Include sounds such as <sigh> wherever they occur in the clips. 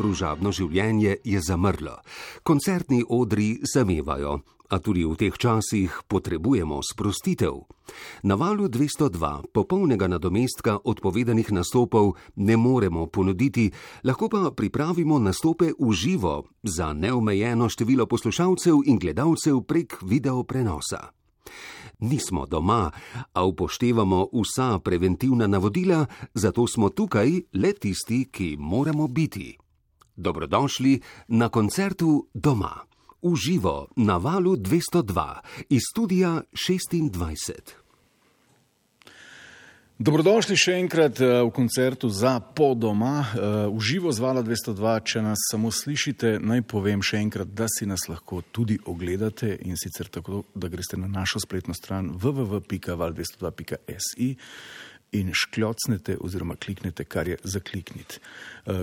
družabno življenje je zamrlo. Koncertni odri zamevajo, a tudi v teh časih potrebujemo sprostitev. Na valu 202 popolnega nadomestka odpovedanih nastopov ne moremo ponuditi, lahko pa pripravimo nastope v živo za neomejeno število poslušalcev in gledalcev prek videoprenosa. Nismo doma, a upoštevamo vsa preventivna navodila, zato smo tukaj le tisti, ki moramo biti. Dobrodošli na koncertu doma, v živo na valu 202 iz studia 26. Dobrodošli še enkrat v koncertu za po doma, v živo zvala 202. Če nas samo slišite, naj povem še enkrat, da si nas lahko tudi ogledate in sicer tako, da greste na našo spletno stran www.val202.si in škljocnete oziroma kliknete, kar je za klikniti.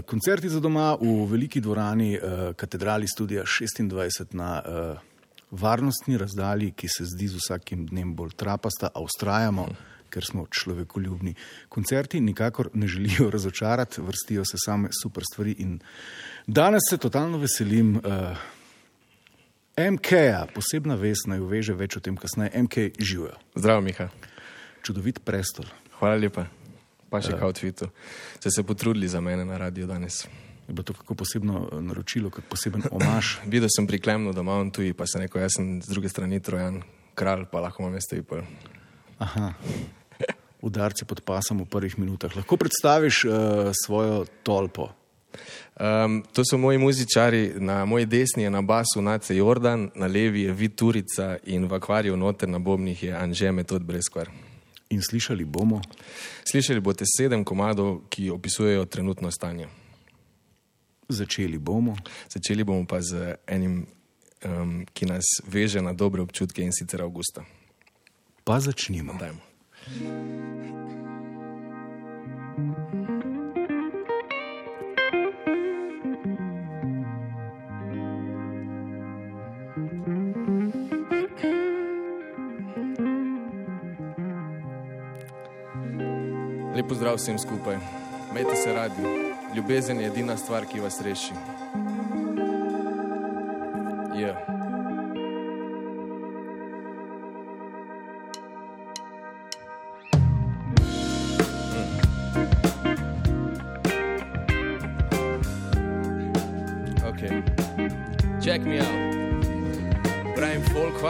Koncerti za doma v veliki dvorani katedrali studija 26 na varnostni razdalji, ki se zdi z vsakim dnem bolj trapasta, a ustrajamo. Hmm ker smo človekoljubni. Koncerti nikakor ne želijo <laughs> razočarati, vrstijo se same super stvari. In danes se totalno veselim uh, eh, MK-ja, posebna vest, naj uveže več o tem kasneje. MK živijo. Zdravo, Miha. Čudovit prestol. Hvala lepa. Pa še uh, kao tvitu. Ste se potrudili za mene na radio danes. Je bilo to kako posebno eh, naročilo, kot poseben omaž? <laughs> Videl sem priklemno, da imam tuji, pa se neko, jaz sem z druge strani trojan, kralj, pa lahko imam mesto in pol. Aha udarce pod pasom v prvih minutah. Lahko predstaviš uh, svojo tolpo? Um, to so moji muzičari, na moji desni je na basu Nace Jordan, na levi je Viturica in v akvariju noter na bobnih je Anže Metod Breskvar. In slišali bomo? Slišali boste sedem komadov, ki opisujejo trenutno stanje. Začeli bomo? Začeli bomo pa z enim, um, ki nas veže na dobre občutke in sicer avgusta. Pa začnimo. Dajmo. Lepo zdrav vsem skupaj. Mejte se radi. Ljubezen je edina stvar, ki vas reši. Yeah.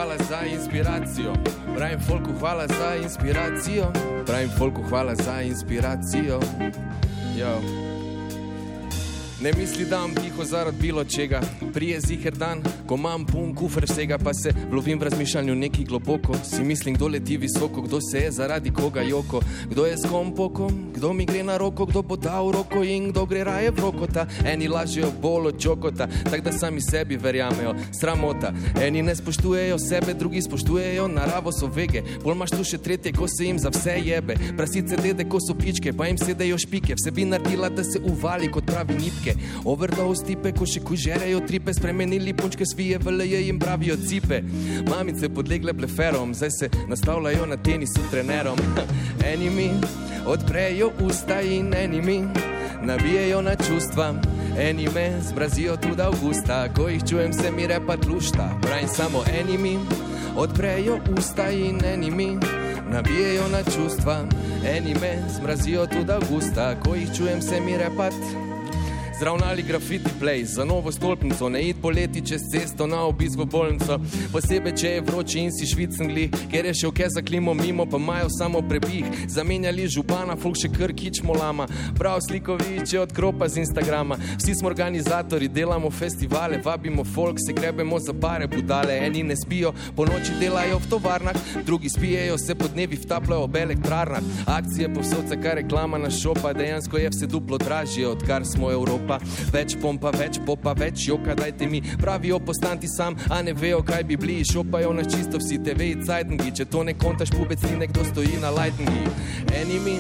Hvala za inspiracijo. Pravim folku, hvala za inspiracijo. Pravim folku, hvala za inspiracijo. Yo. Ne misli, da imam tiho zaradi bilo čega, prije ziger dan, ko imam pun kufr vsega, pa se lovim v razmišljanju neki globoko. Si mislim, kdo leti visoko, kdo se je zaradi koga joko, kdo je s kom pokom, kdo mi gre na roko, kdo bo dal roko in kdo gre raje v rokota. Eni lažejo bolj od čokota, tako da sami sebi verjamejo, sramota. Eni ne spoštujejo sebe, drugi spoštujejo naravo, so vege. Bolj imaš tu še tretje, ko se jim za vse jebe. Prasice dede, ko so pičke, pa jim sedejo špike, vse bi naredila, da se uvali kot pravi nitke. Overdose tipe, ko še kužerejo tripe, spremenili punčke svije, veleje jim pravijo cipe. Mamice podlegle bleferom, zdaj se nastavljajo na tenisu trenerom. <laughs> Eni mi odprejo usta in eni mi nabijajo na čustva. Eni me zbrazijo tudi avgusta, ko jih čujem, se mi repa tlušta. Pravim samo eni mi odprejo usta in eni mi nabijajo na čustva. Eni me zmrazijo tudi avgusta, ko jih čujem, se mi repa tlušta zravnali grafiti play za novo stolpnico, ne id poleti čez cesto na obisk v bolnico. Posebej, če je vroče in si švicengli, ker je še vke za klimo mimo, pa imajo samo prebih. Zamenjali župana, folk še kar kič molama, prav slikoviče od kropa z Instagrama. Vsi smo organizatori, delamo festivale, vabimo folk, se grebemo za pare budale. Eni ne spijo, po noči delajo v tovarnah, drugi spijejo, se po dnevi vtapljajo ob elektrarnah. Akcije povsod, kar reklama na šopa, dejansko je vse duplo dražje, odkar smo Evropa pompa, več pompa, več popa, več joka, dajte mi. Pravijo postanti sam, a ne vejo, kaj bi bili. Šopajo na čisto vsi TV, cajtngi, če to ne kontaš, pubec ni nekdo stoji na lightningi. Eni mi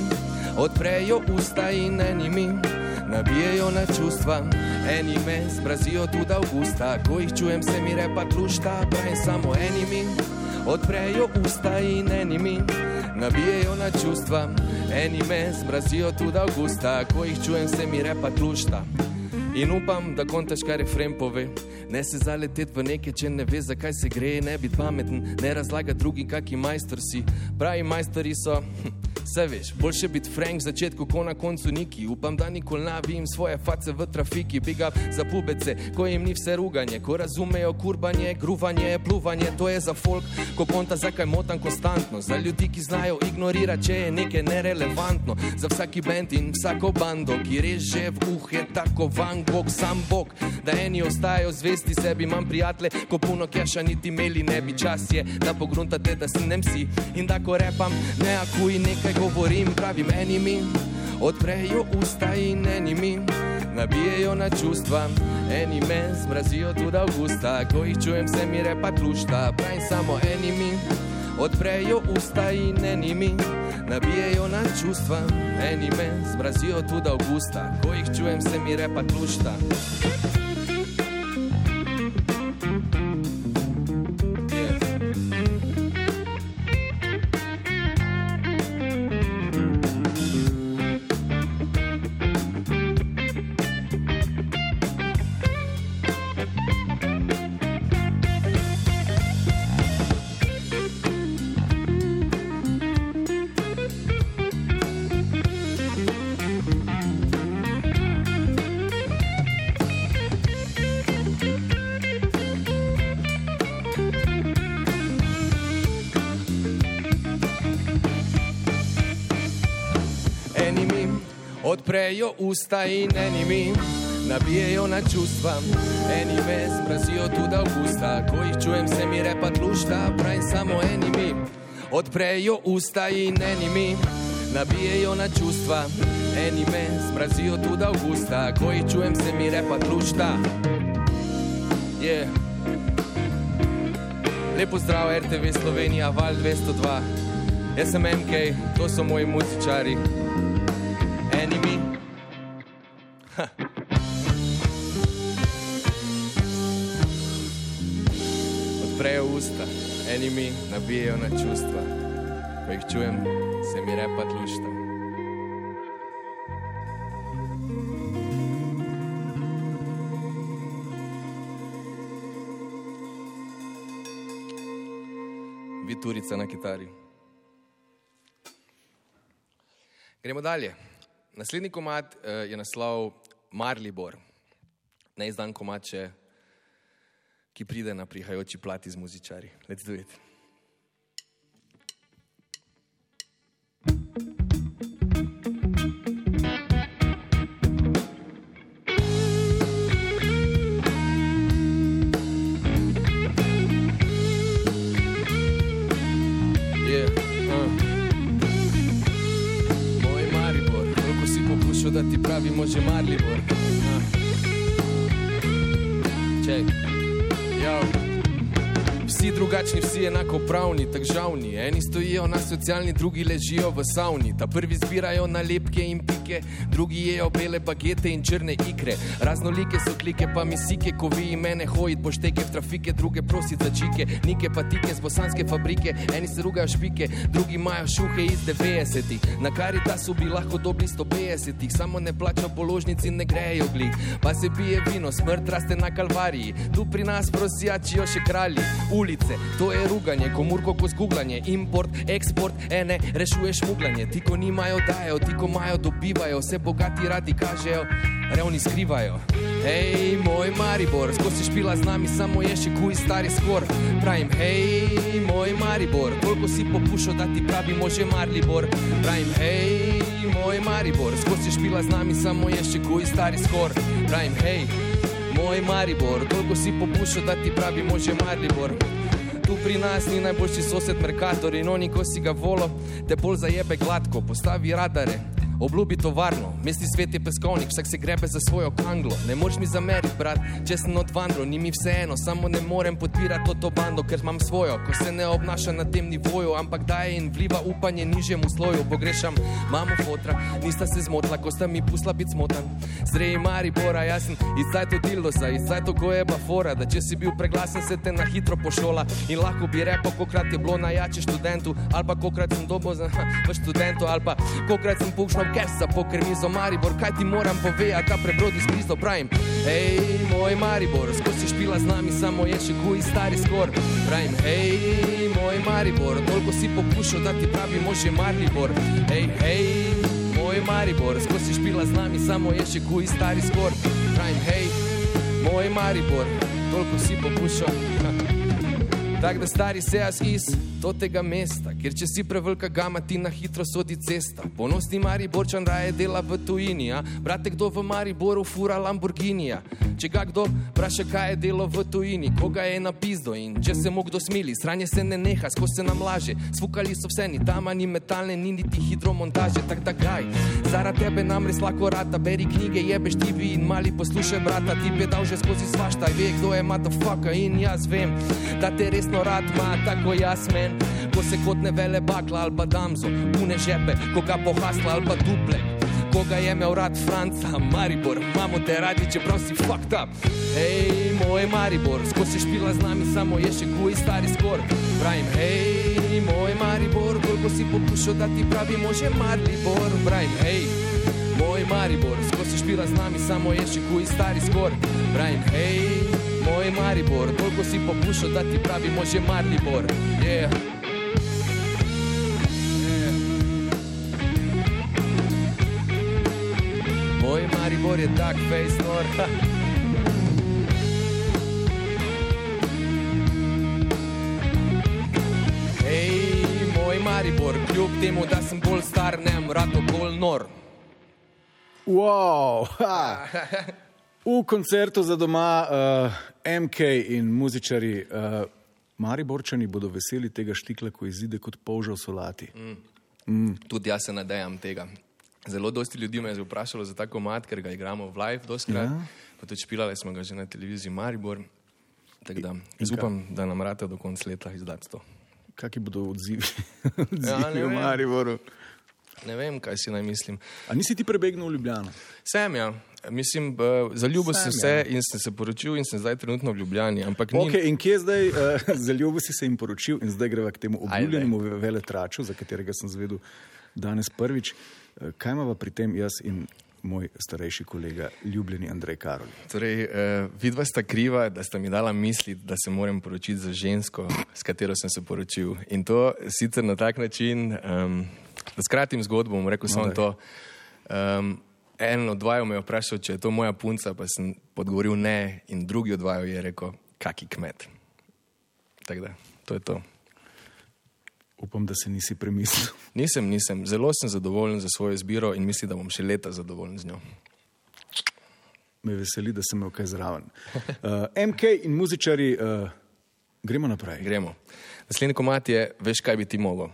odprejo usta in eni mi nabijajo na čustva. Eni me zbrazijo tudi avgusta, ko jih čujem, se mi repa tlušta, pravim samo eni mi odprejo usta in eni mi nabijajo na čustva. Eni me zmrazijo tudi avgusta, ko jih čujem, se mi repa tlušta. In upam, da kontaš, kar je frem pove. Ne se zaleteti v neke, če ne veš, zakaj se gre, ne biti pameten, ne razlaga drugim, kakšni majster si. Pravi majsteri so. Vse veš, boljše biti Frank začetku, kot na koncu Niki. Upam, da nikoli ne vidim svoje face v trafiki, biga za pubece, ko jim ni vse ruganje, ko razumejo kurbanje, gruvanje, pluvanje, to je za folk, ko ponta zakaj motam konstantno. Za ljudi, ki znajo ignorirati, če je nekaj nerelevantno. Za vsaki bend in vsako bando, ki reže v uhe, tako van Bog, sam Bog. Da eni ostajajo zvesti sebi, imam prijatelje, ko puno keša niti imeli ne bi. Čas je, da pogruntate, da sem nem si. In da ko repam, ne akuj nekaj govorim. Pravim enimi, odprejo usta in enimi, nabijajo na čustva. Eni me zmrazijo tudi avgusta, ko jih čujem, se mi repa tlušta, pravim samo enimi, odprejo usta in enimi, nabijajo na čustva. Eni me zmrazijo tudi avgusta, ko jih čujem, se mi repa tlušta. Usta in enimi, nabijajo na čustva. Eni me zmrazijo tudi avgusta, ko jih čujem, se mi repa tlušta, pravim samo enimi, odprejo usta in enimi, nabijajo na čustva. Eni me zmrazijo tudi avgusta, ko jih čujem, se mi repa tlušta. Yeah. Lepo zdrav, RTV Slovenija, Val 202. Jaz sem MK, to so moji muzičari. <laughs> Odprejo usta, enimi nabijajo na čustva. Ko jih čujem, se mi repa tlušta. Viturica na kitari. Gremo dalje. Naslednji komad uh, je naslov Marlibor, neizdan komad, če, ki pride na prihajajoči plati z muzičari. Let's do it. Da ti pravimo že Marlibor. Uh. Ček, jo. Vsi drugačni, vsi enako pravni, tako žavni. Eni stojijo na socialni, drugi ležijo v savni. Ta prvi zbirajo nalepke in pike, drugi jejo bele bagete in črne ikre. Raznolike so klike, pa misike, ko vi mene hojit, pošteke v trafike, druge prosit za čike, nike pa tike z bosanske fabrike. Eni se rugajo špike, drugi imajo šuhe iz 90-ih. Na karitasu bi lahko dobili 150-ih, samo ne plačajo položnici in ne grejo glih. Pa se pije vino, smrt raste na kalvariji. Tu pri nas prosjačijo še kralji. Ulice, to je ruganje, komurko ko zguglanje, import, eksport, ene, rešuješ muglanje. Ti, ko nimajo, dajo, ti, ko imajo, dobivajo, vse bogati radi kažejo, revni skrivajo. Hej, moj Maribor, skozi špila z nami, samo je še kuj stari skor. Pravim, hej, moj Maribor, koliko si popušal, da ti pravimo že Marlibor. Pravim, hej, moj Maribor, skozi špila z nami, samo je še kuj stari skor. Pravim, hej, moj Maribor, koliko si popušal, da ti pravimo že Marlibor. Tu pri nas ni najboljši sosed Merkator in oni, ko si ga volo, te bolj zajebe gladko, postavi radare. Obljubi tovarno, mesti svet je peskovnik, vsak se grebe za svojo kanglo. Ne moreš mi zameriti, brat, če sem odvandro, ni mi vseeno, samo ne morem podpirati to bando, ker imam svojo, ko se ne obnaša na tem nivoju, ampak daje in vliva upanje nižjemu sloju. Pogrešam mamo fotra, nista se zmotila, ko sta mi pusla biti smotan. Zrej Maribora, jaz sem iz to dildosa, iz to ko je pa fora, da če si bil preglasen, se te na hitro pošola in lahko bi rekel, kokrat je bilo najjače študentu, ali pa kokrat sem dobo za <laughs> študentu, ali pa kokrat sem pukšnil orkestra, pokrmi za Maribor, kaj ti moram povedati, ta prebrod iz Kristo pravim. Hej, moj Maribor, skozi špila z nami, samo je še kuj stari skor. Pravim, hej, moj Maribor, toliko si popušal, da ti pravi može Maribor. Hej, hej, moj Maribor, skozi špila z nami, samo je še kuj stari skor. Pravim, hej, moj Maribor, toliko si popušal. <laughs> Tak da stari se jaz iz tega mesta, ker če si prevelika gama, ti na hitro sodi cesta. Ponosni Mariborčan raje dela v tujini, a brate, kdo v Mariboru fura Lamborghinija. Če ga kdo vpraša, kaj je delo v tujini, koga je napisdo in če se mu kdo smili, sranje se ne neha, skozi se nam laže. Svukali so vse, ni tam ni metalne, ni niti hidromontaže, tak da kaj. Zaradi tebe nam res lahko rata, beri knjige, jebeš ti vi in mali poslušaj brata, ti je dal že skozi svašta, ve kdo je motherfucker in jaz vem, da te resno rad ima, tako jaz men. Ko se kot ne vele bakla ali pa damzo, pune žepe, koga pohasla ali pa duple koga je imel rad Franca, Maribor, imamo te radi, čeprav si fucked up. Hej, moj Maribor, skozi špila z nami, samo je še kuj stari skor. Pravim, hej, moj Maribor, koliko si popušal, da ti pravimo že Maribor. Pravim, hej, moj Maribor, skozi špila z nami, samo je še kuj stari skor. Pravim, hej, moj Maribor, koliko si popušal, da ti pravimo že Maribor. Yeah. Maribor je tak face nor. <laughs> Hej, moj Maribor, kljub temu, da sem bolj star, ne vem, rado bolj nor. Wow, <laughs> v koncertu za doma uh, MK in muzičari, uh, Mariborčani bodo veseli tega štikla, ko izide kot polžal solati. Mm. Mm. Tudi jaz se nadejam tega. Zelo dosti ljudi me je vprašalo za ta komat, ker ga igramo v live, doskrat. Ja. Tudi špilali smo ga že na televiziji Maribor. Tako da upam, da nam rata do konca leta izdati to. Kakšni bodo odzivi, <laughs> odzivi ja, v Mariboru? Ne vem, kaj si naj mislim. A nisi ti prebegnil v Ljubljano? Sem, ja. Mislim, uh, zaljubil sem se ja. in sem se poročil in sem zdaj trenutno v Ljubljani. Okay, ni... In kje zdaj, uh, <laughs> zaljubil si se in poročil in zdaj greva k temu obljubljenemu veletraču, za katerega sem zvedel danes prvič. Eh, kaj imamo pri tem jaz in moj starejši kolega, ljubljeni Andrej Karol? Torej, eh, vidva sta kriva, da sta mi dala misli, da se moram poročiti za žensko, s katero sem se poročil. In to sicer na tak način, um, da skratim zgodbo, bom rekel no, samo to. Um, en od dvaju me je vprašal, če je to moja punca, pa sem odgovoril ne, in drugi od dvaju je rekel, kaki kmet. Tako da, to je to. Upam, da se nisi premislil. <laughs> Nisem, nisem. Zelo sem zadovoljen za svojo izbiro in mislim, da bom še leta zadovoljen z njo. Me veseli, da sem imel kaj zraven. Uh, MK in muzičari, uh, gremo naprej. Gremo. Naslednji komat je, veš, kaj bi ti mogel.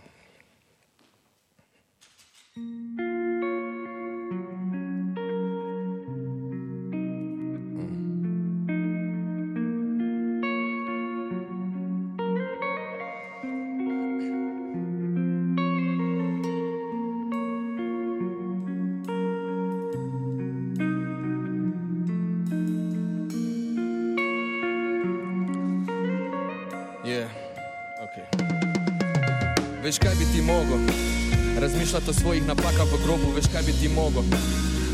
Razmišljati o svojih napakah v grobu, veš kaj bi ti mogel.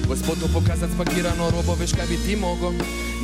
Gospodu pokazati spakirano robo, veš kaj bi ti mogel.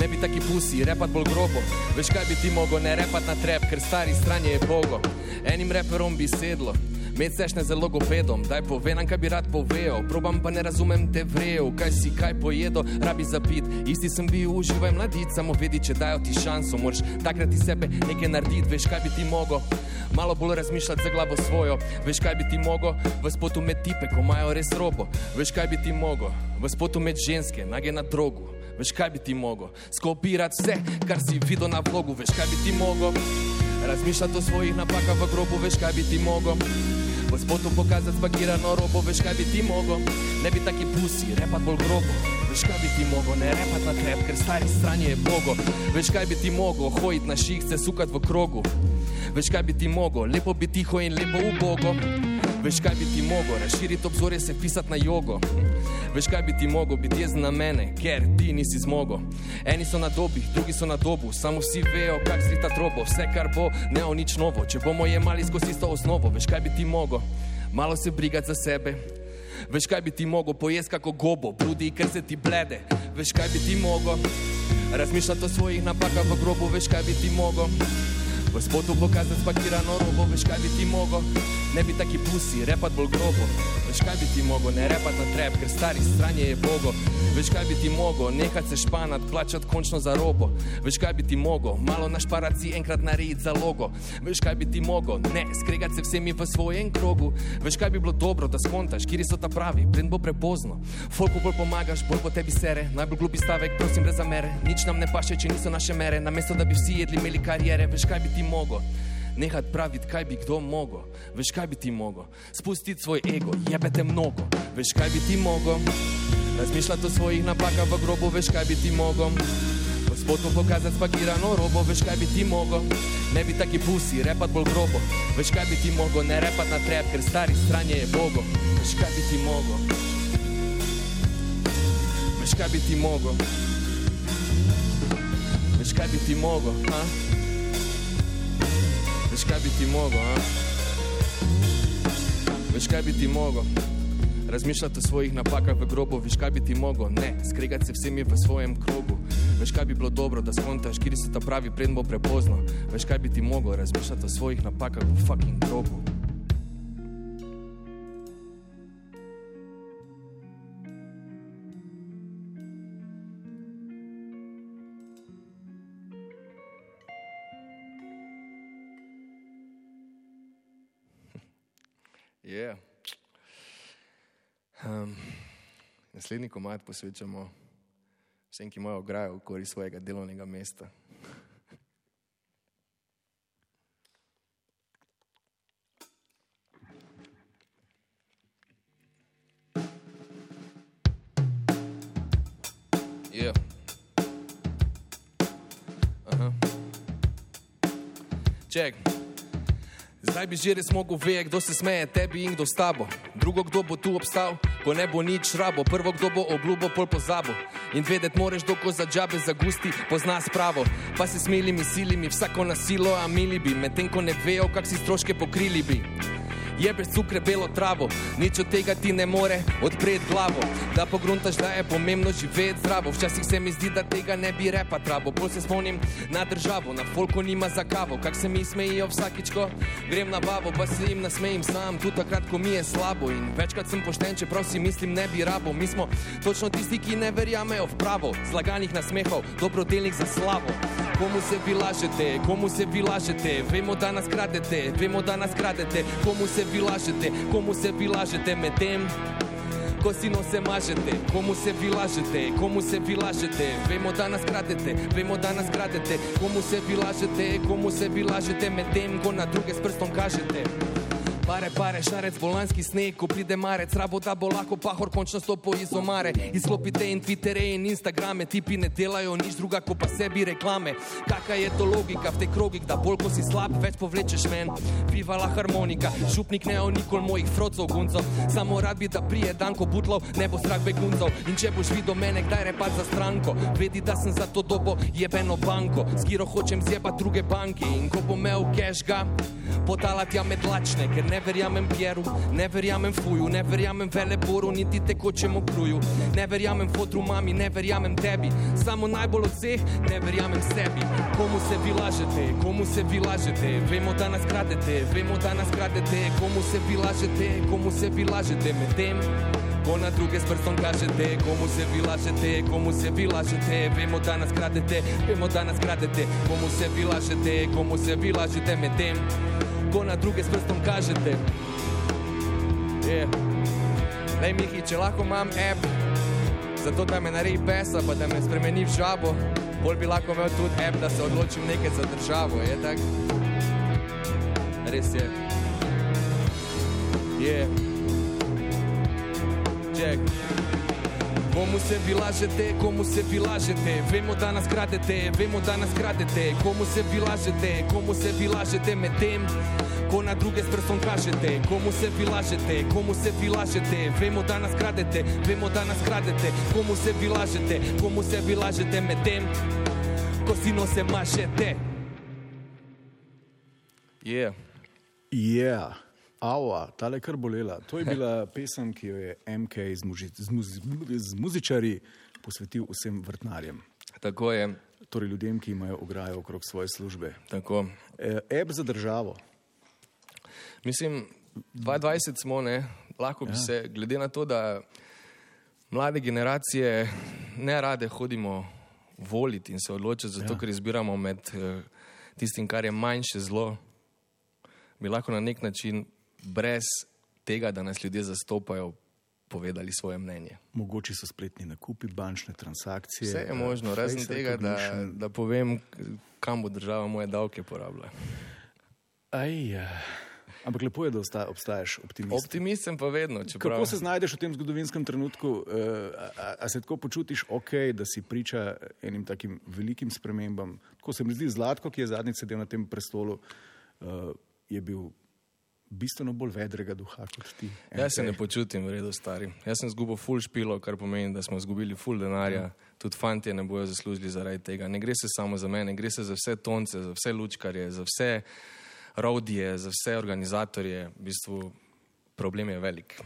Ne bi taki pusi, repat bolj grobo, veš kaj bi ti mogel, ne repat na trep, ker stari stranje je bogo. Enim reperom bi sedlo, Med sešne z logopedom, daj povej nam, kaj bi rad povedal. Probam pa ne razumem te vrejo, kaj si kaj pojedo, rabi zapit. Isti sem bil, uživaj mladic, samo vedi, če dajo ti šanso. Moraš takrat iz sebe nekaj narediti, veš kaj bi ti mogel. Malo bolj razmišljati za glavo svojo, veš kaj bi ti mogel. V spotu med tipe, ko imajo res robo, veš kaj bi ti mogel. V spotu med ženske, nage na drogu, veš kaj bi ti mogel. Skopirati vse, kar si videl na vlogu, veš kaj bi ti mogel. Razmišljati o svojih napakah v grobu, veš kaj bi ti mogel. V spotu pokazati spakirano robo, veš kaj bi ti mogel, ne bi taki pusi, repat bolj grobo. Veš kaj bi ti mogel, ne repat na krep, ker stari stranje je bogo. Veš kaj bi ti mogel, hojit na ših, se sukat v krogu. Veš kaj bi ti mogel, lepo bi tiho in lepo ubogo. Veš kaj bi ti mogel, razširiti obzorje, se pisati na jogo. Veš kaj bi ti mogel, biti jezen na mene, ker ti nisi zmogel. Eni so na dobi, drugi so na dobu, samo vsi vejo, kak strita trobo. Vse kar bo, ne o nič novo. Če bomo jemali skozi isto osnovo, veš kaj bi ti mogel, malo se brigati za sebe. Veš kaj bi ti mogel pojesti kako gobo, bludi, ker se ti blede. Veš kaj bi ti mogel razmišljati o svojih napakah v grobu, veš kaj bi ti mogel. V spotu pokazati spakirano robo, veš kaj bi ti mogel, ne bi taki pusi, repat bolj grobo. Veš kaj bi ti mogel, ne repat na trep, ker stari stranje je bogo. Veš kaj bi ti mogel, nehat se španat, plačat končno za robo. Veš kaj bi ti mogel, malo našparat si enkrat narediti za logo. Veš kaj bi ti mogel, ne skregat se vsemi v svojem krogu. Veš kaj bi bilo dobro, da skontaš, kjer so ta pravi, pred bo prepozno. Folku bolj pomagaš, bolj po tebi sere, najbolj glupi stavek, prosim brez zamere. Nič nam ne paše, če niso naše mere, namesto da bi vsi jedli, imeli karijere. Veš kaj bi ti mogel. Nehat praviti, kaj bi kdo mogel, veš kaj bi ti mogel, spustiti svoj ego, jebete mnogo, veš kaj bi ti mogel, razmišljati o svojih napakah v grobu, veš kaj bi ti mogel, v spotu pokazati spakirano robo, veš kaj bi ti mogel, ne bi taki pusi, repat bolj grobo, veš kaj bi ti mogel, ne repat na trep, ker stari stranje je bogo, veš kaj bi ti mogel, veš kaj bi ti mogel, veš kaj bi ti mogel, ha? Veš kaj bi ti mogel, a? Veš kaj bi ti mogel? Razmišljati o svojih napakah v grobu, veš kaj bi ti mogel? Ne, skregati se vsemi v svojem krogu. Veš kaj bi bilo dobro, da skontaš, kje so ta pravi, pred bo prepozno. Veš kaj bi ti mogel razmišljati o svojih napakah v fucking grobu. Yeah. Um, naslednji komad posvečamo vsem, ki imajo ograjo okoli svojega delovnega mesta. Yeah. Aha. Check. Zdaj bi že res mogel vedeti, kdo se smeje tebi in kdo s tabo. Drugo, kdo bo tu obstal, ko ne bo nič rabo. Prvo, kdo bo obljubo, pol pozabo. In vedeti moraš, doko za džabe zagusti, pozna spravo. Pa se smilimi silimi, vsako nasilo, a mili bi, medtem ko ne vejo, kak si stroške pokrili bi. Jebeš cukre belo travo, nič od tega ti ne more odpreti glavo. Da pogruntaš, da je pomembno živeti zdravo. Včasih se mi zdi, da tega ne bi repa travo. Bolj se spomnim na državo, na folko nima za kavo. Kak se mi smejijo vsakič, ko grem na bavo, pa se jim nasmejim sam, tudi takrat, ko mi je slabo. In večkrat sem pošten, čeprav si mislim, ne bi rabo. Mi smo točno tisti, ki ne verjamejo v pravo, zlaganih nasmehov, dobrodelnih za slavo. Komu se vi lažete, komu se vi lažete, vemo, da nas kradete, vemo, da nas kradete, komu se ви лажете, кому се ви лажете, метем. Косино се мажете, кому се ви лажете, кому се ви лажете, вемо да нас крадете, вемо да нас крадете, кому се ви лажете, кому се ви лажете, метем го на друге с прстом кажете. Pare, pare, šarec, bolanski sneg, ko pride marec, rabo da bo lahko pahor končno stopo iz omare. Izklopite in Twittere in Instagrame, tipi ne delajo nič druga, ko pa sebi reklame. Kaka je to logika v tej krogih, da bolj ko si slab, več povlečeš ven. Bivala harmonika, župnik ne o nikol mojih frocov gunco. Samo rad bi, da prije dan, ko butlov, ne bo strah beguncov. In če boš videl mene, kdaj repat za stranko, vedi, da sem za to dobo jebeno banko. Skiro hočem zjebat druge banke in ko bo imel cash ga, potalat ja med lačne, ker ne verjamem Pieru, ne verjamem Fuju, ne verjamem Veleboru, niti tekočemu kruju. Ne verjamem fotru mami, ne verjamem tebi, samo najbolj od vseh ne verjamem sebi. Komu se vi lažete, komu se vi lažete, vemo, da nas kradete, vemo, da nas kradete, komu se vi lažete, komu se vi lažete med tem. Ko na druge s prstom kažete, komu se vi lažete, komu se vi lažete, vemo, da nas kradete, vemo, da nas kradete, komu se vi lažete, komu se vi lažete med tem ko na druge s prstom kažete. Yeah. Lej, Mihi, če lahko imam app, zato da me naredi pesa, pa da me spremeni v žabo, bolj bi lahko imel tudi app, da se odločim nekaj za državo, je tak? Res je. Yeah. Jack. Komu se vi lažete, komu se vi lažete, vemo da nas kradete, vemo da nas kradete, komu se vi lažete, komu se vi lažete med tem, ko na druge s prstom kažete, komu se vi lažete, komu se vi lažete, vemo da nas kradete, vemo da nas kradete, komu se vi lažete, komu se vi lažete med tem, ko si no se mažete. Yeah. Yeah. Ava, tale kar bolela. To je <laughs> bila pesem, ki jo je MK z, muži, z, muzi, z muzičari posvetil vsem vrtnarjem. Tako je. Torej ljudem, ki imajo ograjo okrog svoje službe. Tako. E, app za državo. Mislim, 22 smo, ne? lahko bi ja. se, glede na to, da mlade generacije ne rade hodimo voliti in se odločiti, zato ja. ker izbiramo med uh, tistim, kar je manjše zlo, bi lahko na nek način brez tega, da nas ljudje zastopajo, povedali svoje mnenje. Mogoče so spletni nakupi, bančne transakcije. Vse je možno, razen tega, da, da povem, kam bo država moje davke porabila. Aj, ja. Ampak lepo je, da obstaješ optimist. Optimist sem pa vedno. Čeprav... Kako se znajdeš v tem zgodovinskem trenutku? Uh, a, a se tako počutiš, ok, da si priča enim takim velikim spremembam? Ko se mi zdi Zlatko, ki je zadnjič sedel na tem prestolu, uh, je bil bistveno bolj vedrega duha kot ti. Jaz se ne počutim v redu starim. Jaz sem zgubil full špilo, kar pomeni, da smo izgubili full denarja. Mm. Tudi fanti ne bojo zaslužili zaradi tega. Ne gre se samo za mene, gre se za vse tonce, za vse lučkarje, za vse rodije, za vse organizatorje, v bistvu problem je velik.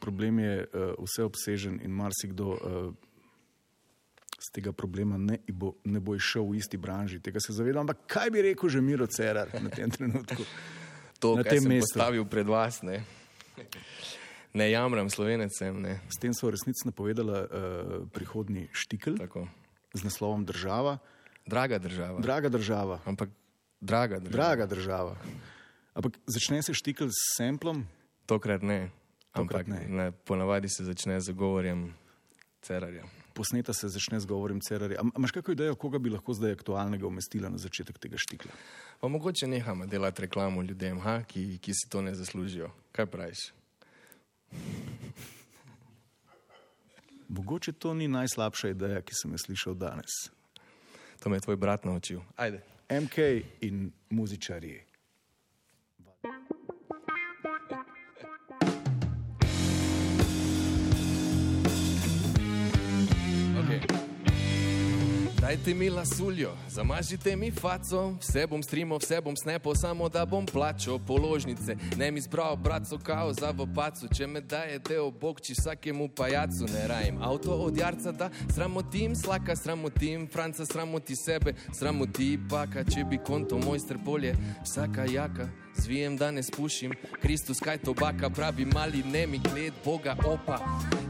Problem je uh, vseobsežen in marsikdo uh, z tega problema ne bo, ne bo išel v isti branži. Tega se zavedam. Ampak kaj bi rekel že Miro Cerar na tem trenutku? <laughs> to, kar sem mestu. postavil pred vas. Ne, <laughs> ne jamram slovenecem. Ne. S tem so resnici napovedala uh, prihodni štikl Tako. z naslovom Država. Draga država. Draga država. Ampak Draga država. Draga država. Ampak začne se štikl s semplom? Tokrat ne. Ampak ne. ne. Ponavadi se začne z govorjem Cerarja. Posneta se začne z govorjem Cerarja. Imaš kakšno idejo, koga bi lahko zdaj aktualnega umestila na začetek tega štikla? Pa mogoče nehamo delati reklamo ljudem, ha, ki, ki si to ne zaslužijo. Kaj praviš? Mogoče to ni najslabša ideja, ki sem jo slišal danes. To me je tvoj brat naučil. Ajde. MK in muzičarji. Dajte mi lasuljo, zamažite mi faco, vse bom streamal, vse bom snapal, samo da bom plačal položnice. Ne mi zbral, brat, so kao za v pacu, če me dajete v bok, či vsakemu pajacu ne rajem. Avto od jarca, da sramotim, slaka sramotim, franca sramoti sebe, sramoti paka, če bi konto moj strpolje, vsaka jaka zvijem, da ne spušim. Kristus, kaj to baka, pravi mali, ne mi gled, Boga opa.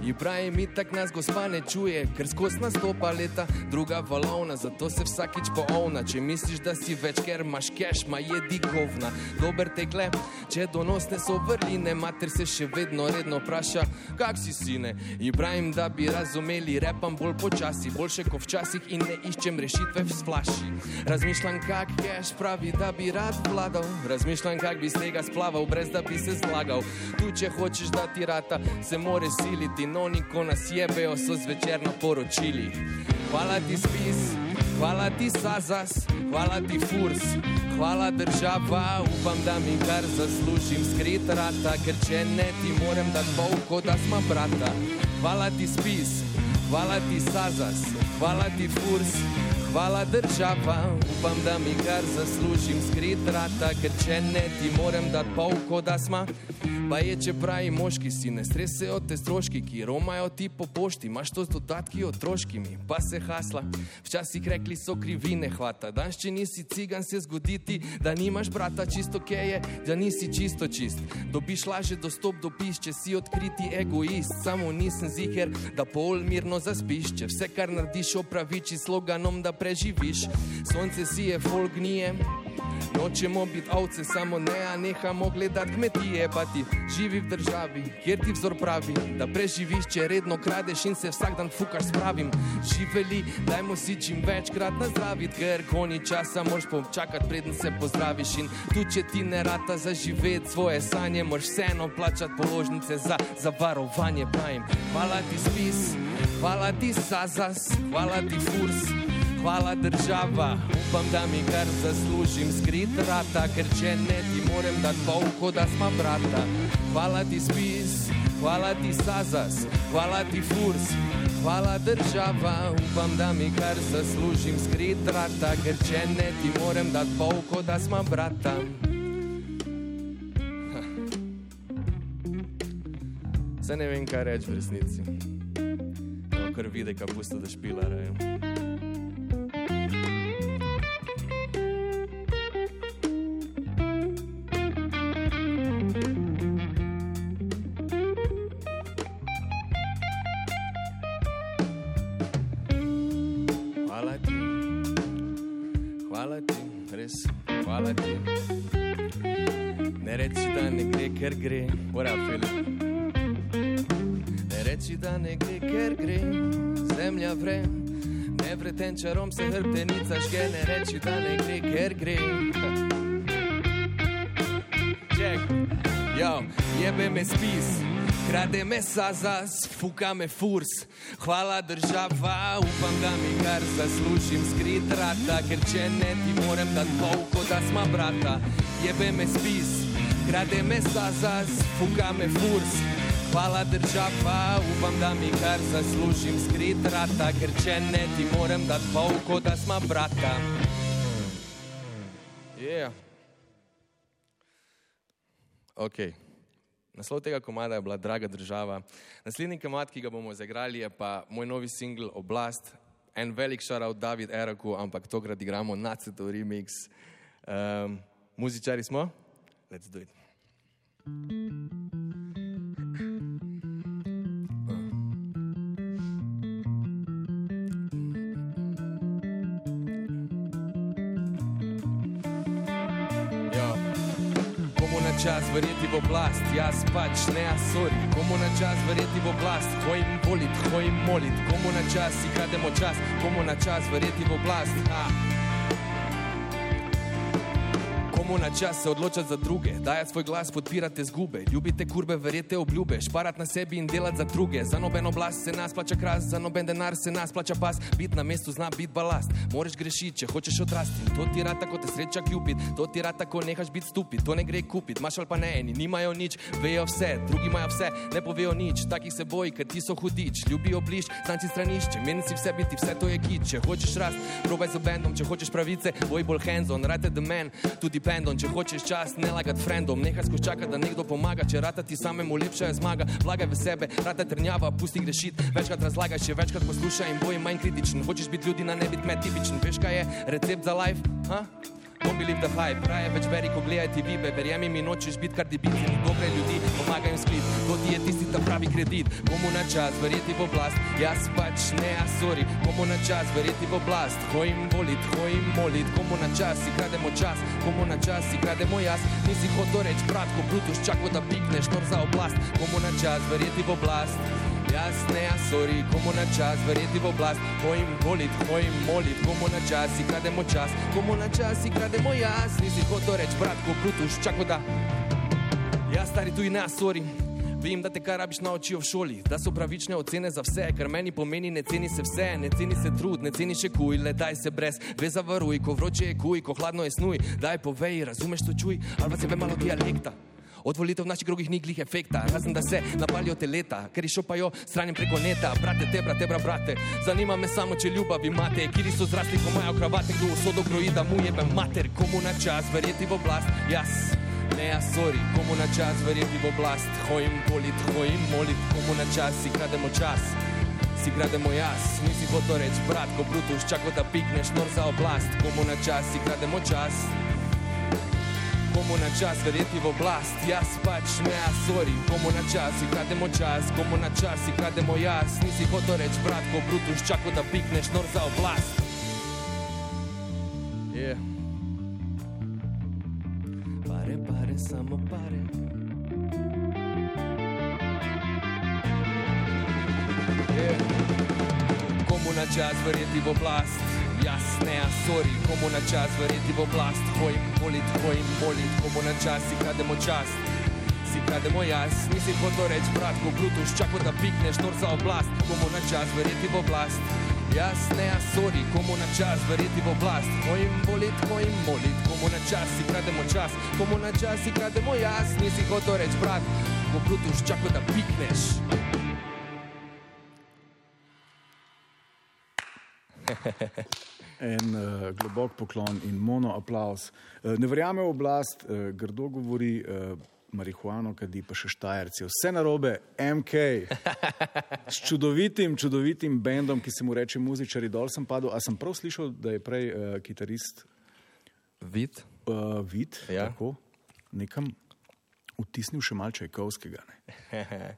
Ibrahim, itak nas gospa ne čuje, ker skozi nastopa leta, druga valovna, zato se vsakič poovna. Če misliš, da si več, ker imaš keš, ma je digovna. Dober tekle, če donosne so vrline, mater se še vedno redno vpraša, kak si sine. Ibrahim, da bi razumeli, repam bolj počasi, boljše kot včasih in ne iščem rešitve v splaši. Razmišljam, kak keš pravi, da bi rad vladal. Razmišljam, vem, kak bi z tega splaval, brez da bi se zlagal. Tu, če hočeš da ti rata, se more siliti, no, niko nas jebejo, so zvečer na poročili. Hvala ti spis, hvala ti sazas, hvala ti furs, hvala država, upam, da mi kar zaslužim skrit rata, ker če ne ti morem da bolko, da smo brata. Hvala ti spis, hvala ti sazas, hvala ti furs. Hvala država, upam, da mi kar zaslužim skrit rata, ker če ne ti morem dati polko, da smo. Pa je, če pravi moški si ne stresejo te stroški, ki romajo ti po pošti, imaš to z dodatki otroškimi, pa se hasla. Včasih rekli so krivine, hvata, danes če nisi cigan, se zgoditi, da nimaš brata čisto keje, da nisi čisto čist. Dobiš laže dostop do piš, če si odkriti egoist, samo nisem ziger, da pol mirno zaspiš, če vse kar narediš opraviči sloganom, da preživiš. Sonce si je folgnije. Nočemo biti ovce, samo ne, a nehamo gledati kmetije, pa ti živi v državi, kjer ti vzor pravi, da preživiš, če redno kradeš in se vsak dan fukaš s pravim. Živeli, dajmo si čim večkrat nazdraviti, ker konji časa moraš počakati, preden se pozdraviš. In tu, če ti ne rata zaživeti svoje sanje, moraš vseeno plačati položnice za zavarovanje. Pravim, hvala ti spis, hvala ti sazas, hvala ti furs hvala država, upam, da mi kar zaslužim skrit rata, ker če ne ti morem dati polko, da smo brata. Hvala ti spis, hvala ti sazas, hvala ti furs. Hvala država, upam, da mi kar zaslužim skrit rata, ker če ne ti morem dati polko, da smo brata. Se ne vem, kaj reči v resnici. No, kar vidi, kaj pusto da špila. Reči, da ne gre, ker gre, zemlja vre. Ne vretenčarom se hrbtenica žge, ne reči, da ne gre, ker gre. Jo, jebe me spis. Krade me sazas, fuka me furs. Hvala država, upam, da mi kar zaslužim skrit rata, ker če ne ti morem dati polko, da smo brata. Jebe me spis, krade me sazas, fuka me furs. Hvala država, upam, da mi kar zaslužim skrit rata, ker če ne ti morem dati polko, da smo brata. Yeah. Okay. Naslov tega komada je bila Draga država. Naslednji komad, ki ga bomo zagrali, je pa moj novi singl Oblast. En velik šarout David Eraku, ampak tokrat igramo Naceto remix. Um, muzičari smo? Let's do it. Ja. Na čas verjeti v oblast, jaz pač ne asori. Komu na čas verjeti v oblast, hojim volit, hojim molit. Komu na čas si krademo čas, komu na čas verjeti v oblast. Ha. Komu na čas se odločati za druge, dajati svoj glas, podpirate zgube, ljubite kurbe, verjete obljube, šparati na sebi in delati za druge. Za noben oblast se nas plača kras, za noben denar se nas plača pas, bit na mestu zna bit balast. Moraš grešiti, če hočeš odrasti. To ti rata, ko te sreča ljubit, to ti rata, ko nehaš biti stupid, to ne gre kupiti. Maš ali pa ne, eni. Nimajo nič, vejo vse, drugi imajo vse, ne povejo nič. Takih se boji, ker ti so hudič, ljubijo bliž, znanci stranišče, meni si vse biti, vse to je kit. Če hočeš rast, probaj z bendom, če hočeš pravice, boj bolj hands on, rate the man, tudi pendon, če hočeš čas, ne lagat frendom, nehaj skozi čakati, da nekdo pomaga, če rata ti samemu lepša je zmaga, vlagaj v sebe, rata trnjava, pusti grešit, večkrat razlagaj, še večkrat poslušaj in boj manj kritičen, hočeš biti ljudi na ne biti med tipičen, veš kaj je recept za life, ha? Don't believe the hype, raje več beri, ko gledaj TV, verjemi mi, nočeš biti kar debici, ni dobre ljudi, pomagaj jim spit, to ti je tisti ta pravi kredit, komu na čas, verjeti v oblast, jaz pač ne, a sorry, komu na čas, verjeti v oblast, hojim volit, hojim molit, komu na čas, si krademo čas, komu na čas, si krademo jaz, nisi hotel reči, bratko, Brutus, čakaj, da pikneš, nor za oblast, komu na čas, verjeti v oblast. Jaz ne, a sorry, komu na čas, verjeti v oblast, hojim volit, hojim molit, komu na čas, si krademo čas, komu na čas, si krademo jaz, nisi hotel reči, bratko, Brutus, čakaj, da. Jaz stari tu in ne, a sorry. Vem, da te kar rabiš naučijo v šoli, da so pravične ocene za vse, kar meni pomeni, ne ceni se vse, ne ceni se trud, ne ceni še kuj, le daj se brez, ve zavaruj, ko vroče je kuj, ko hladno je snuj, daj povej, razumeš to čuj, ali pa se ve malo dialekta. Od volitev naših krogih ni glih efekta, razen da se napalijo te leta, ker išopajo stranjem preko neta. Brate, te, brate, bra, brate, zanima me samo, če ljubav imate, kiri so zrasli, ko imajo kravate, kdo usodo kroji, da mu jebe mater, komu na čas, verjeti v oblast, jaz. Ne, a sorry, komu na čas, verjeti v oblast, hojim volit, hojim molit, komu na čas, si krademo čas. Si krademo jaz, nisi hotel reči, bratko, Brutus, čakaj, da pikneš nor za oblast, komu na čas, si krademo čas komu na čas verjeti v oblast, jaz pač ne, a sorry, komu na čas, si krademo čas, komu na čas, si krademo jaz, nisi hotel reči, bratko, Brutus, čakaj, da pikneš nor za oblast. Yeah. Pare, samo pare. Yeah. Komu na čas verjeti v oblast, jaz ne, a sorry, komu na čas verjeti v oblast, hojim molit, hojim molit, komu na čas si krademo čas. Si krademo jaz, nisi hotel reči, bratko, Brutus, čakaj, da pikneš nor za oblast, komu na čas verjeti v oblast. Jaz ne, a sorry, komu na čas verjeti v oblast, hojim molit, hojim molit, komu na čas si krademo čas, komu na čas si krademo jaz, nisi hotel reči, bratko, Brutus, čakaj, da pikneš. <laughs> En uh, globok poklon in mono aplaus. Uh, ne verjame v oblast, uh, grdo govori, uh, marihuano, kadi pa še štajerci. Vse narobe, MK, s čudovitim, čudovitim bendom, ki se mu reče muzičari, dol sem padel. A sem prav slišal, da je prej uh, kitarist Vid. uh, Vid, Ja. tako, nekam vtisnil še malce Čajkovskega. <laughs>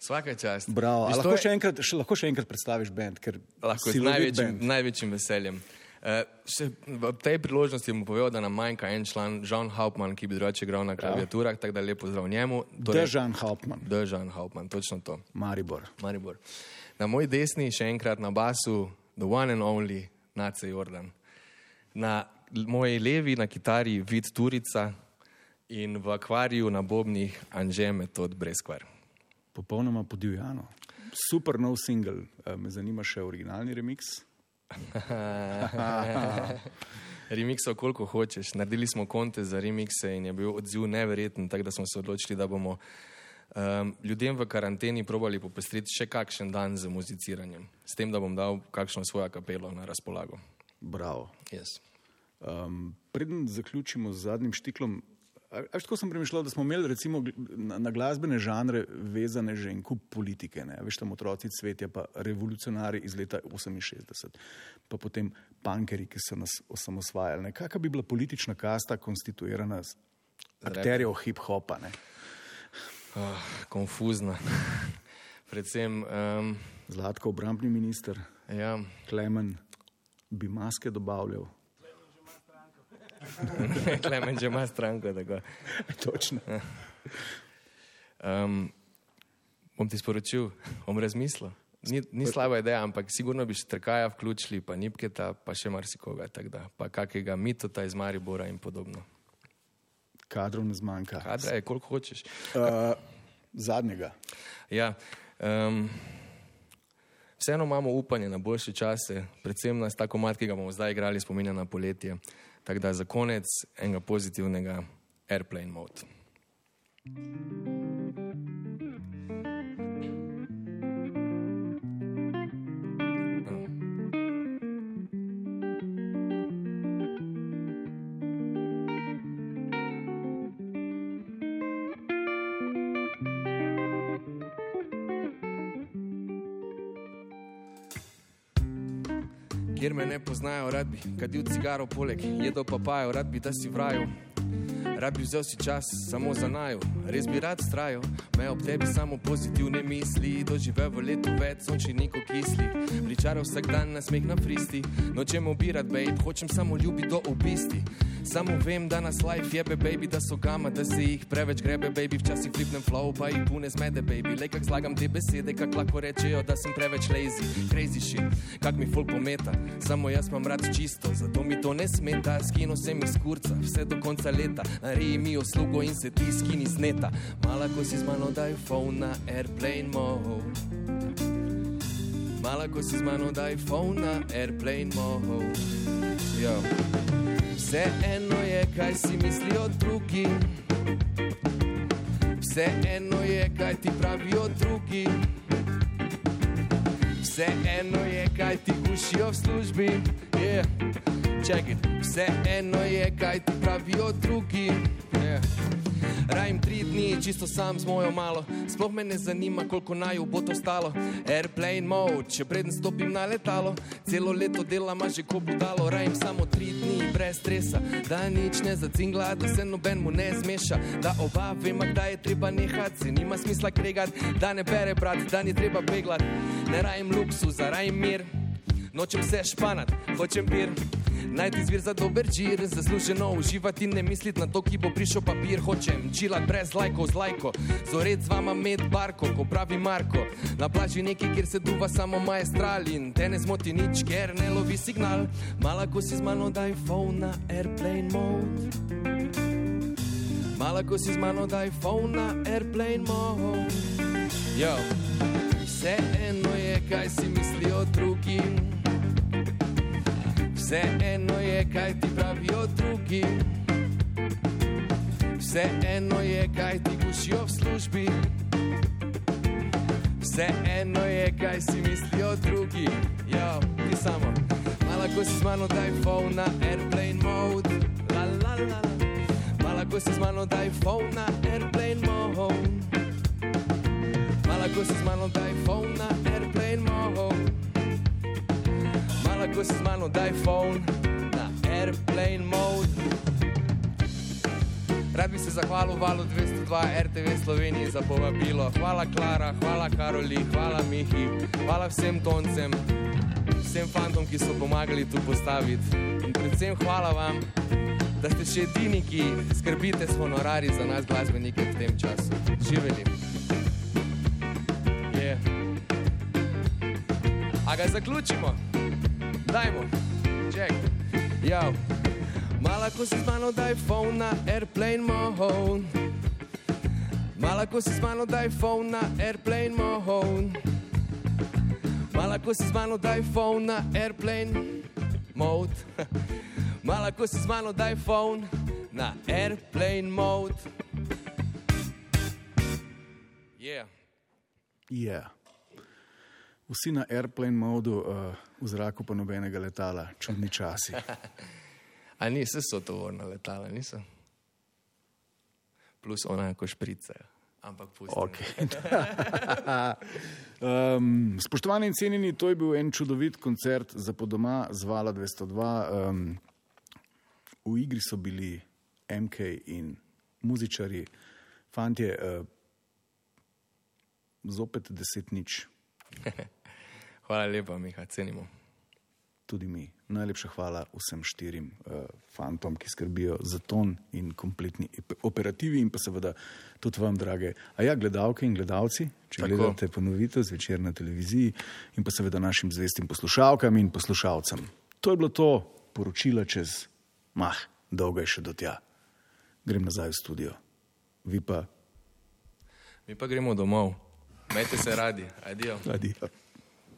Vsaka čast. Bravo. Lahko je- še, enkrat, še, lahko še enkrat predstaviš bend, ker Lahko z največjim, bend. največjim veseljem. Uh, še v tej priložnosti mu povedal, da nam manjka en član, Žan Hauptmann, ki bi drugače igral na klaviaturah, tako da lepo zdrav njemu. Dežan Hauptmann, Držan Hauptmann, točno to. Maribor. Maribor. Na moji desni še enkrat na basu, the one and only Nace Jordan. Na moji levi na kitari Vid Turica in v akvariju na bobnih Anže Metod Breskvar. Popolnoma podivjano. Super nov singel. Eh, Me zanima še originalni remix. <laughs> Remixov koliko hočeš. Naredili smo konte za remikse in je bil odziv neverjeten, tako da smo se odločili, da bomo um, ljudem v karanteni probali popestriti še kakšen dan z muziciranjem, s tem, da bom dal kakšno svojo kapelo na razpolago. Bravo. Yes. Um, preden zaključimo z zadnjim štiklom, a- a veš, tako sem premišljal, da smo imeli recimo na, na glasbene žanre vezane že en kup politike. Ne? Veš, tam otroci cvetja, pa revolucionari iz leta 68, pa potem pankeri, ki so nas osamosvajali. ne. Kakšna bi bila politična kasta konstituirana z akterjev hip-hopa? ne? Oh, konfuzna. <laughs> Predvsem, um, Zlatko, obrambni minister, ja, Klemen, bi maske dobavljal. <laughs> Klemen že ima stranko. Točno. Um, bom ti sporočil, bom razmislil. Ni, ni slaba ideja, ampak sigurno bi še trkaja vključili, pa nipketa, pa še marsikoga, tako da, pa kakega mitota iz Maribora in podobno. Kadrov ne zmanjka. Kadra je, koliko hočeš. Uh, zadnjega. Ja, um, vseeno imamo upanje na boljše čase, predvsem nas tako mat, ki ga bomo zdaj igrali, spominja na poletje. Tako da za konec enega pozitivnega airplane mode. Kjer me ne poznajo, rad bi kadil cigaro poleg, jedel papajo, rad bi, da si v raju. Rad bi vzel si čas samo za naju, res bi rad strajal, me ob tebi samo pozitivne misli, doživel v letu več sončnikov kislih, pričaral vsak dan na smeh na fristi, nočem obirat, babe, hočem samo ljubiti do obisti. Samo vem, da nas life jebe, baby, da so gama, da se jih preveč grebe, baby, včasih flipnem flow, pa jih pune zmede, baby. Le kak zlagam te besede, kak lahko rečejo, da sem preveč lazy, crazy shit, kak mi folk pometa. Samo jaz imam rad čisto, zato mi to ne smeta, skino sem iz kurca, vse do konca leta. Nariji mi uslugo in se ti skini z neta. Mala, ko si z mano daj phone na airplane mode. Mala, ko si z mano daj phone na airplane mode. Yo. Vse eno je, kaj si mislijo drugi. Vse eno je, kaj ti pravijo drugi. Vse eno je, kaj ti gušijo v službi. Yeah. Čekaj, vse eno je, kaj ti pravijo drugi. Yeah. Rajem tri dni, čisto sam z mojo malo. Sploh me ne zanima, koliko naju bo to stalo. Airplane mode, če preden stopim na letalo. Celo leto delam, a že ko budalo. Rajem samo tri dni, brez stresa. Da nič ne zacingla, da se noben mu ne zmeša. Da oba vemo, kdaj je treba nehati. Se nima smisla kregati, da ne bere brat, da ni treba peglati. Ne rajem luksuza, rajem mir. Nočem se španat, hočem pir. Najti zvir za dober čir, zasluženo uživati, ne misliti na to, ki bo prišel papir. Hočem čilat brez lajkov z lajko, zored z vama med barko, ko pravi Marko. Na plaži neki, kjer se duva samo maestral in te ne zmoti nič, ker ne lovi signal. Mala, ko si z mano daj phone na airplane mode. Mala, ko si z mano daj phone na airplane mode. Yo. Vse eno je, kaj si mislijo drugi. Vse eno je, kaj ti pravijo drugi. Vse eno je, kaj ti gušijo v službi. Vse eno je, kaj si mislijo drugi. Ja, ti samo. Mala, ko si z mano daj phone na airplane mode. La, la, la. Mala, Malako si z mano daj phone na airplane mode. Malako si z mano daj phone na airplane mode. Malako si z mano daj phone na airplane mode. Rad bi se zahvalil valu 202 RTV Sloveniji za povabilo. Hvala Klara, hvala Karoli, hvala Mihi, hvala vsem toncem, vsem fantom, ki so pomagali tu postaviti. In predvsem hvala vam, da ste še edini, ki skrbite s honorari za nas glasbenike v tem času. Živeli. Yeah. A ga zaključimo? Dajmo, ček. Ja. Malako si z mano daj phone na airplane mode. <laughs> Malako si z mano daj phone na airplane mode. Malako si z mano daj phone na airplane mode. Malako si z mano daj phone na airplane mode. Yeah. Yeah. Vsi na airplane modu, uh, v zraku pa nobenega letala, čudni časi. <laughs> A niso so tovorna letala, niso. Plus ona ko špricajo. Ampak pustimo. Okay. <laughs> um, spoštovani in cenjeni, to je bil en čudovit koncert za podoma z Vala 202. Um, v igri so bili MK in muzičari, fantje, uh, zopet deset nič. <laughs> Hvala lepa, Miha, cenimo. Tudi mi. Najlepša hvala vsem štirim uh, fantom, ki skrbijo za ton in kompletni operativi, in pa seveda tudi vam, drage. A ja, gledalke in gledalci, če Tako. gledate ponovitev zvečer na televiziji, in pa seveda našim zvestim poslušalkam in poslušalcem. To je bilo to poročilo čez mah, dolgo je še do tja. Grem nazaj v studio. Vi pa. Mi pa gremo domov. Mete se radi. Adijo. Adijo.